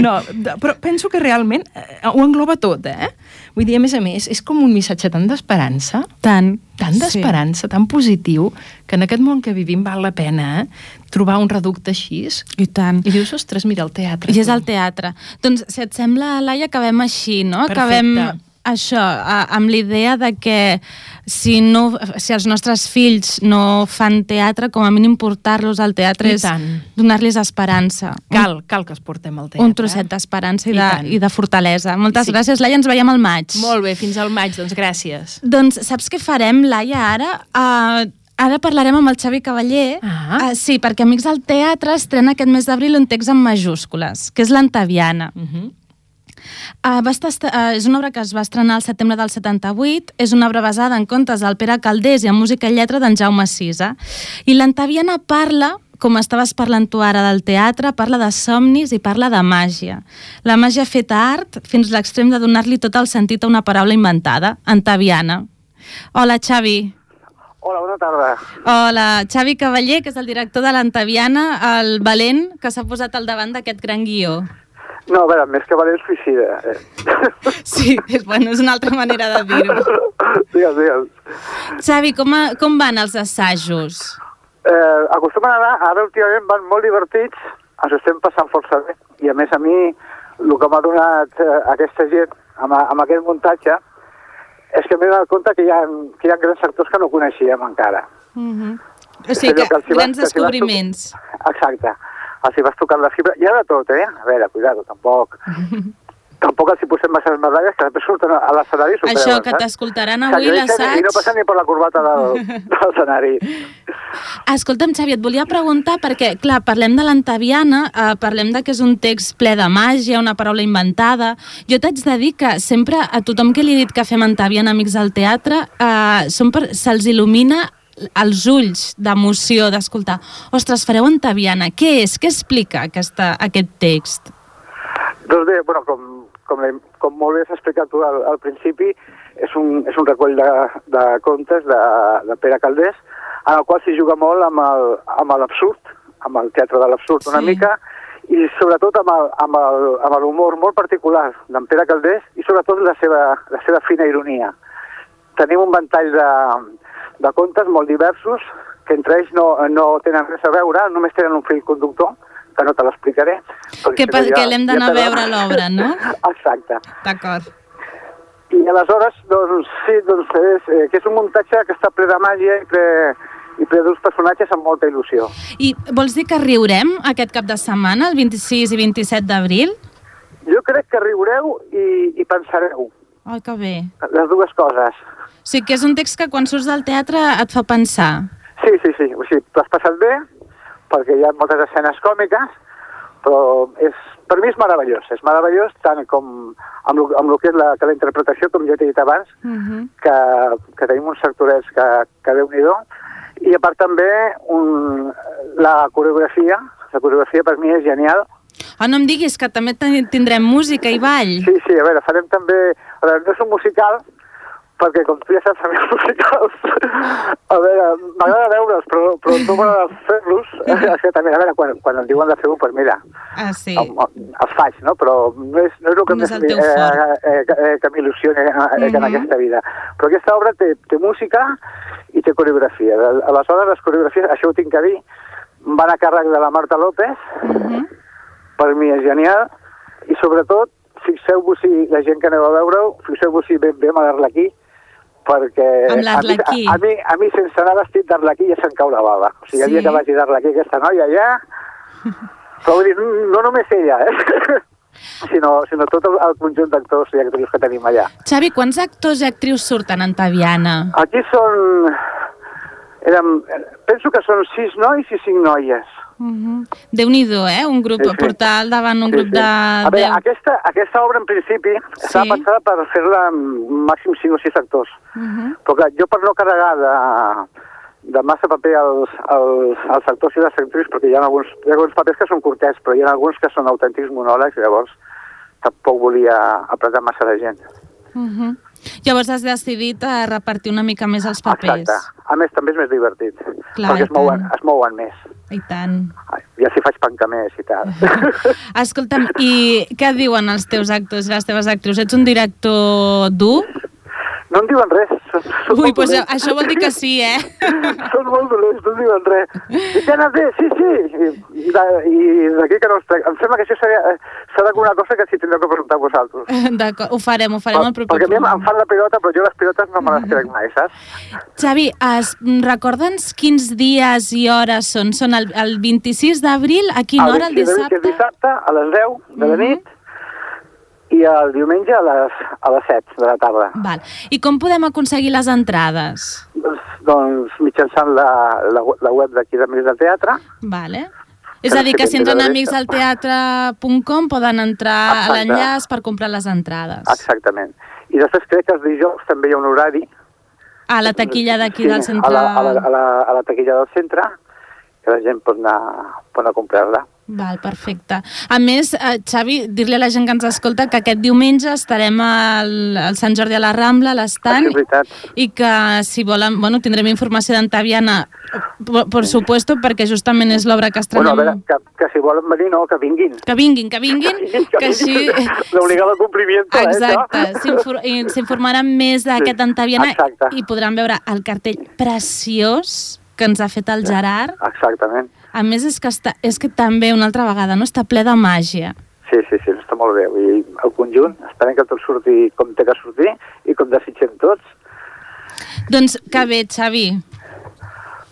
no, però penso que realment eh, ho engloba tot, eh? Vull dir, a més a més, és com un missatge tan d'esperança, Tant. tan d'esperança, tan positiu, que en aquest món que vivim val la pena eh? trobar un reducte així. I tant. I dius, ostres, mira el teatre. I és al teatre. Doncs, si et sembla, Laia, acabem així, no? Perfecte. Acabem això, amb l'idea de que si, no, si els nostres fills no fan teatre, com a mínim portar-los al teatre I és donar-los esperança. Cal, cal que els portem al teatre. un trosset d'esperança i, I de, tant. i de fortalesa. Moltes Sí. gràcies, Laia. Ens veiem al maig. Molt bé, fins al maig, doncs gràcies. Doncs saps què farem, Laia, ara? Uh, ara parlarem amb el Xavi Cavaller. Ah. Uh, sí, perquè Amics del Teatre estrena aquest mes d'abril un text en majúscules, que és l'Antaviana. Uh -huh. Uh, va estar, uh, és una obra que es va estrenar al setembre del 78, és una obra basada en contes del Pere Caldés i en música i lletra d'en Jaume Sisa. I l'Antaviana parla com estaves parlant tu ara del teatre, parla de somnis i parla de màgia. La màgia feta art fins a l'extrem de donar-li tot el sentit a una paraula inventada, antaviana. Hola, Xavi. Hola, bona tarda. Hola, Xavi Cavaller, que és el director de l'Antaviana, el valent que s'ha posat al davant d'aquest gran guió. No, a veure, més que valent suïcida. Eh. [LAUGHS] Sí, és, bueno, és una altra manera de dir-ho. [LAUGHS] digues, digues. Xavi, com, a, com van els assajos? Eh, acostumen a anar, ara últimament van molt divertits, ens estem passant força bé. I a més a mi, el que m'ha donat eh, aquesta gent amb, amb aquest muntatge és que m'he donat compte que hi, ha, que hi ha grans sectors que no coneixíem encara. Uh -huh. O sigui, que, vas- grans que vas descobriments. tocar- Exacte. Els hi vas tocar la fibra. Hi ha de tot, eh? A veure, cuidado, tampoc... [LAUGHS] tampoc els hi posem massa medalles, que després surten a l'escenari i Això, que t'escoltaran avui l'assaig. I no passen ni per la corbata del, [LAUGHS] de l'escenari. Escolta'm, Xavi, et volia preguntar, perquè, clar, parlem de l'Antaviana, eh, parlem de que és un text ple de màgia, una paraula inventada. Jo t'haig de dir que sempre a tothom que li he dit que fem Antaviana Amics del Teatre, eh, per- se'ls il·lumina els ulls d'emoció, d'escoltar. Ostres, fareu Antaviana. Què és? Què explica aquesta, aquest text? Doncs bé, bueno, com, com, com molt bé has explicat tu al, al principi, és un, és un recull de, de contes de, de Pere Caldés, en el qual s'hi juga molt amb el- amb l'absurd, amb el teatre de l'absurd una Sí. mica, i sobretot amb l'humor molt particular d'en Pere Caldés i sobretot la seva, la seva fina ironia. Tenim un ventall de, de contes molt diversos que entre ells no, no tenen res a veure, només tenen un fil conductor, que no te l'explicaré. Que, si no pa- ja- que l'hem d'anar ja a veure l'obra, no? [LAUGHS] Exacte. D'acord. I aleshores, doncs, sí, doncs és, eh, que és un muntatge que està ple de màgia i ple, i ple d'uns personatges amb molta il·lusió. I vols dir que riurem aquest cap de setmana, el 26 i 27 d'abril? Jo crec que riureu i, i pensareu Ai, que bé. les dues coses. O sigui, que és un text que quan surts del teatre et fa pensar. Sí, sí, sí, o sigui, t'ho has passat bé, perquè hi ha moltes escenes còmiques, però és, per mi és meravellós, és meravellós tant com amb el, amb el que és la, que la interpretació, com ja t'he dit abans, Uh -huh. que, que tenim uns sectorets que, que déu nhi i a part també un, la coreografia, la coreografia per mi és genial. Oh, no em diguis que també tindrem música i ball. Sí, sí, a veure, farem també... A veure, no és un musical, perquè com tu ja saps, a mi els musicals... A veure, m'agrada veure'ls, però, però no m'agrada fer-los. [LAUGHS] És que també, a veure, quan, quan em diuen de fer-ho, doncs mira, Ah, sí. el, els faig, no? Però no és, no és el que No és el eh, eh, que, eh, que m'il·lusioni eh, eh, en Mhm. aquesta vida. Però aquesta obra té, té música i té coreografia. Aleshores, les coreografies, això ho tinc que dir, van a càrrec de la Marta López, Uh -huh. per mi és genial, i sobretot, fixeu-vos si la gent que aneu a veure-ho, fixeu-vos si ben bé amb l'Arlequí, perquè a mi, a, a, mi, a mi sense anar vestit d'Arlequí ja se'm cau la bava. O sigui, el Sí. dia que vagi d'Arlequí aquesta noia ja... Però vull dir, no només ella, eh? [LAUGHS] sinó, sinó tot el, el conjunt d'actors i actrius que tenim allà. Xavi, quants actors i actrius surten en Taviana? Aquí són... Érem, penso que són sis nois i cinc noies. Déu-n'hi-do, eh? Un grup, Sí, sí, portar al davant un Sí, grup sí. de... A veure, aquesta, aquesta obra en principi estava Sí. pensada per fer-la amb màxim 5 o 6 actors. Mhm. Però clar, jo per no carregar de, de massa paper als, als, als actors i les actrius, perquè hi ha, alguns, hi ha alguns papers que són curtets, però hi ha alguns que són autèntics monòlegs, llavors tampoc volia apretar massa la gent. Mhm. Llavors has decidit a repartir una mica més els papers. Exacte. A més, també és més divertit, Clar, perquè es mouen, es mouen més. I tant. Ja si faig pancamés i tal. [LAUGHS] Escolta'm, i què diuen els teus actors i les teves actrius? Ets un director dur? No em diuen res. Són, són Ui, doncs dolents. això vol dir que sí, eh? [LAUGHS] són molt dolents, no em diuen res. I què anat bé? Sí, sí. I, i d'aquí que no es. Em sembla que això seria- eh, serà una cosa que sí tindreu que preguntar vosaltres. [LAUGHS] D'acord, ho farem, ho farem el proper Perquè a mi em, fan la pilota, però jo les pilotes no me les crec mai, saps? Xavi, es, recorda'ns quins dies i hores són? Són el, el 26 d'abril, a quina hora, el 26 d'abril, que dissabte? és dissabte, a les 10 de la Mhm. nit, i el diumenge a les, a les 7 de la tarda. Val. I com podem aconseguir les entrades? Doncs, doncs mitjançant la, la, la web d'aquí d'Amics del Teatre, Vale. És a dir, que si entren a amicsdelteatre.com poden entrar a Exacte. l'enllaç per comprar les entrades. exactament. I després crec que els dijous també hi ha un horari A la taquilla d'aquí Sí, del centre... A la, a, la, a, la, a la taquilla del centre, que la gent pot anar, pot anar a comprar-la. Val, perfecte. A més, eh, Xavi, dir-li a la gent que ens escolta que aquest diumenge estarem al, al Sant Jordi a la Rambla, a Sí, veritat. i que si volen, bueno, tindrem informació d'Antaviana, por, por supuesto, perquè justament és l'obra que Bueno, a veure, estrenem. que, que si volen venir, no, que vinguin. Que vinguin, que vinguin, que així... L'obligado complimiento, Exacte, eh, s'infor- i s'informaran més d'aquest Antaviana exacte. i podran veure el cartell preciós que ens ha fet el Gerard. Exactament. A més, és que, està, és que també, una altra vegada, no està ple de màgia. Sí, sí, sí, està molt bé. Vull dir, el conjunt, esperem que tot surti com té que sortir i com desitgem tots. Doncs que bé, Xavi.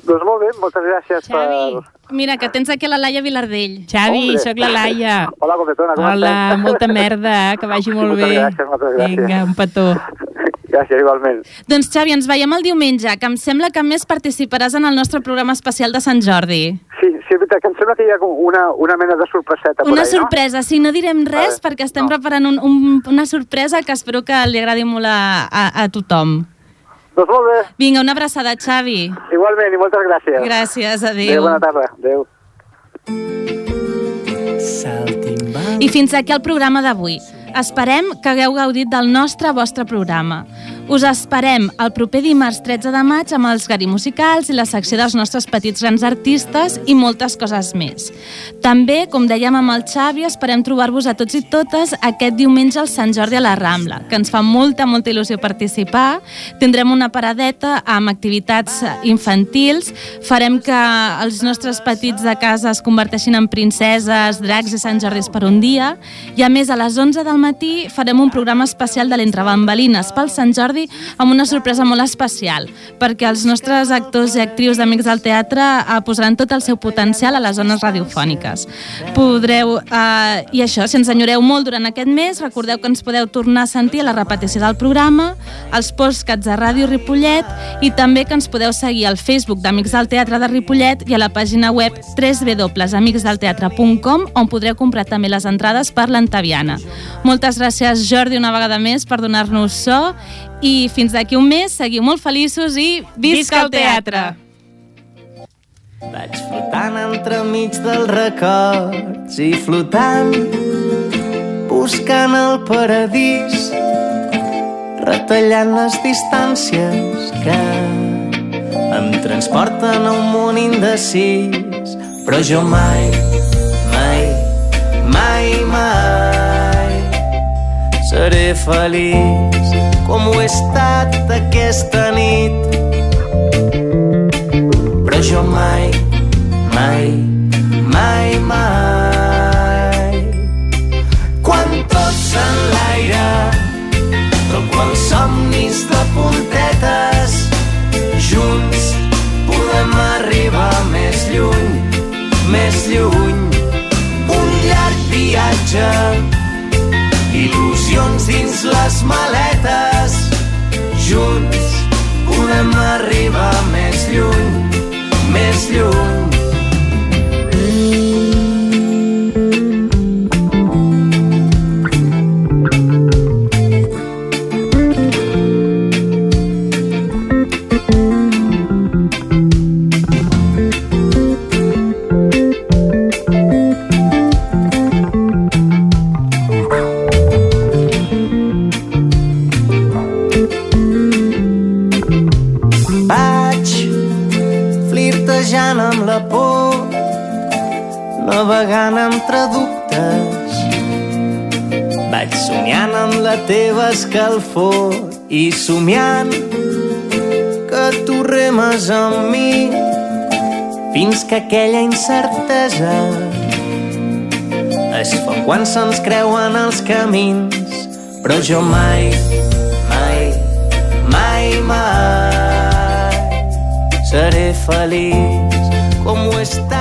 Doncs molt bé, moltes gràcies Xavi. per... Mira, que tens aquí la Laia Vilardell. Xavi, Hombre. sóc la Laia. Hola, Copetona, com Hola, molta merda, que vagi molt Moltes bé. gràcies, moltes gràcies. Vinga, un petó. [LAUGHS] Gràcies, igualment. Doncs, Xavi, ens veiem el diumenge, que em sembla que més participaràs en el nostre programa especial de Sant Jordi. Sí, sí, és veritat, que em sembla que hi ha una, una mena de sorpreseta per Una ahí, sorpresa, sí, no direm res Vale, perquè estem no. preparant un, un, una sorpresa que espero que li agradi molt a, a, a tothom. no? Doncs molt bé, Vinga, una abraçada, Xavi. igualment, i moltes gràcies. Gràcies, Adéu, adéu. bona tarda. Adéu. I fins aquí el programa d'avui. Esperem que hagueu gaudit del nostre vostre programa. Us esperem el proper dimarts 13 de maig amb els Gari Musicals i la secció dels nostres petits grans artistes i moltes coses més. També, com dèiem amb el Xavi, esperem trobar-vos a tots i totes aquest diumenge al Sant Jordi a la Rambla, que ens fa molta, molta il·lusió participar. Tindrem una paradeta amb activitats infantils, farem que els nostres petits de casa es converteixin en princeses, dracs i Sant Jordis per un dia, i a més a les 11 del matí farem un programa especial de l'Entre Bambalines pel Sant Jordi amb una sorpresa molt especial, perquè els nostres actors i actrius d'Amics del Teatre eh, posaran tot el seu potencial a les zones radiofòniques. Podreu, eh, i això, si ens enyoreu molt durant aquest mes, recordeu que ens podeu tornar a sentir a la repetició del programa, als postcats de Ràdio Ripollet i també que ens podeu seguir al Facebook d'Amics del Teatre de Ripollet i a la pàgina web www.amicsdelteatre.com on podreu comprar també les entrades per l'Antaviana. Moltes gràcies, Jordi, una vegada més per donar-nos so i fins d'aquí un mes seguiu molt feliços i visca el teatre! Vaig flotant entremig dels records i flotant buscant el paradís retallant les distàncies que em transporten a un món indecis però jo mai, mai, mai, mai seré feliç com ho he estat aquesta nit. Però jo mai, que aquella incertesa es fa quan se'ns creuen els camins. Però jo mai, mai, mai, mai seré feliç com ho està